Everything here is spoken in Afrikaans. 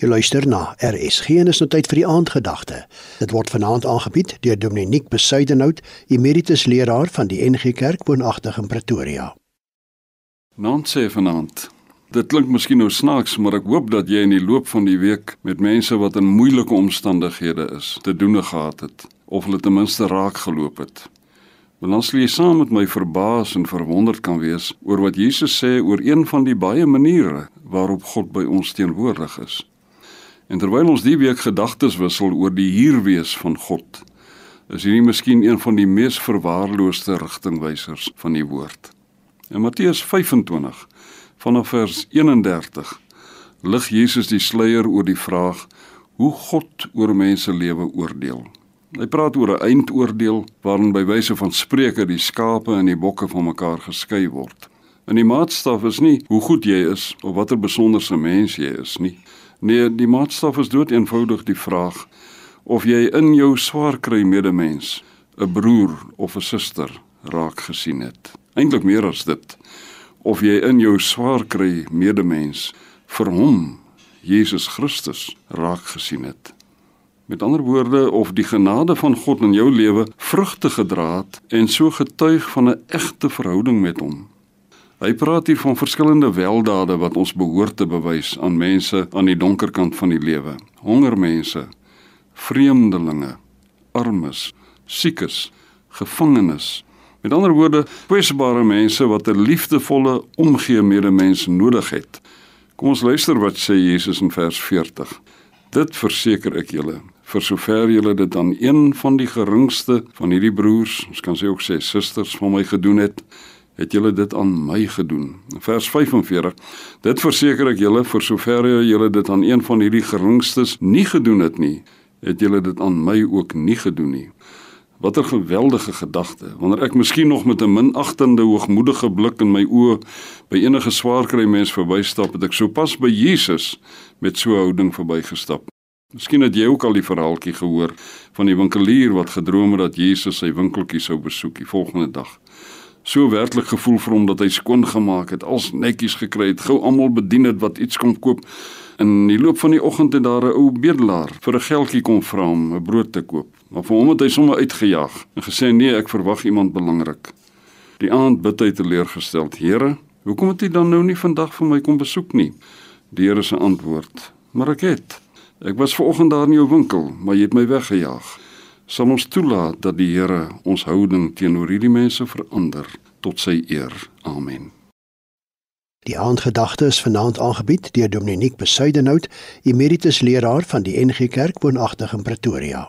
Jy luister na RSG en is nou tyd vir die aandgedagte. Dit word vanaand aangebied deur Dominiek Besuidenhout, emeritus leraar van die NG Kerk woonagtig in Pretoria. Naand sê vanaand. Dit klink miskien nou snaaks, maar ek hoop dat jy in die loop van die week met mense wat in moeilike omstandighede is, te doen gehad het of hulle ten minste raak geloop het. Want dan sal jy saam met my verbaas en verwonderd kan wees oor wat Jesus sê oor een van die baie maniere waarop God by ons teenwoordig is. En terwyl ons die week gedagtes wissel oor die hierwees van God, is hierdie miskien een van die mees verwaarloosde rigtingwysers van die woord. In Matteus 25 vanaf vers 31 lig Jesus die sluier oor die vraag hoe God oor mense lewe oordeel. Hy praat oor 'n eindoordeel waarin by wyse van spreuke die skape en die bokke van mekaar geskei word. En die maatstaf is nie hoe goed jy is of watter besonderse mens jy is nie. Nee, die maatstaf is dood eenvoudig die vraag of jy in jou swaar kry medemens 'n broer of 'n suster raak gesien het. Eintlik meer as dit. Of jy in jou swaar kry medemens vir hom Jesus Christus raak gesien het. Met ander woorde of die genade van God in jou lewe vrugte gedra het en so getuig van 'n egte verhouding met hom. Hy praat hier van verskillende weldade wat ons behoort te bewys aan mense aan die donker kant van die lewe. Hongermense, vreemdelinge, armes, siekes, gevangenes. Met ander woorde, kwesbare mense wat 'n liefdevolle omgee medemens nodig het. Kom ons luister wat sê Jesus in vers 40. Dit verseker ek julle, vir sover julle dit aan een van die geringste van hierdie broers, ons kan sê ook sê susters van my gedoen het, het julle dit aan my gedoen. Vers 45. Dit verseker ek julle vir sover julle dit aan een van hierdie geringstes nie gedoen het nie, het julle dit aan my ook nie gedoen nie. Wat 'n geweldige gedagte. Wanneer ek miskien nog met 'n minagtende hoogmoedige blik in my oë by enige swaar kry mens verbystap, het ek sopas by Jesus met so 'n houding verbygestap. Miskien het jy ook al die verhaaltjie gehoor van die winkelier wat gedroom het dat Jesus sy winkeltjie sou besoek die volgende dag so werklik gevoel vir hom dat hy skoon gemaak het, als netjies gekry het, gou almal bedien het wat iets kom koop. In die loop van die oggend het daar 'n ou bedelaar vir 'n geldjie kom vra om 'n brood te koop. Maar vir hom het hy sommer uitgejaag en gesê nee, ek verwag iemand belangrik. Die aand bid hy teleurgestel: "Here, hoekom het U dan nou nie vandag vir my kom besoek nie?" Die Here se antwoord: "Maar ek het. Ek was ver oggend daar in jou winkel, maar jy het my weggejaag." Sal ons toelaat dat die Here ons houding teenoor hierdie mense verander tot sy eer. Amen. Die aandgedagte is vanaand aangebied deur Dominiek Besuidenhout, emeritus leraar van die NG Kerk woonagtig in Pretoria.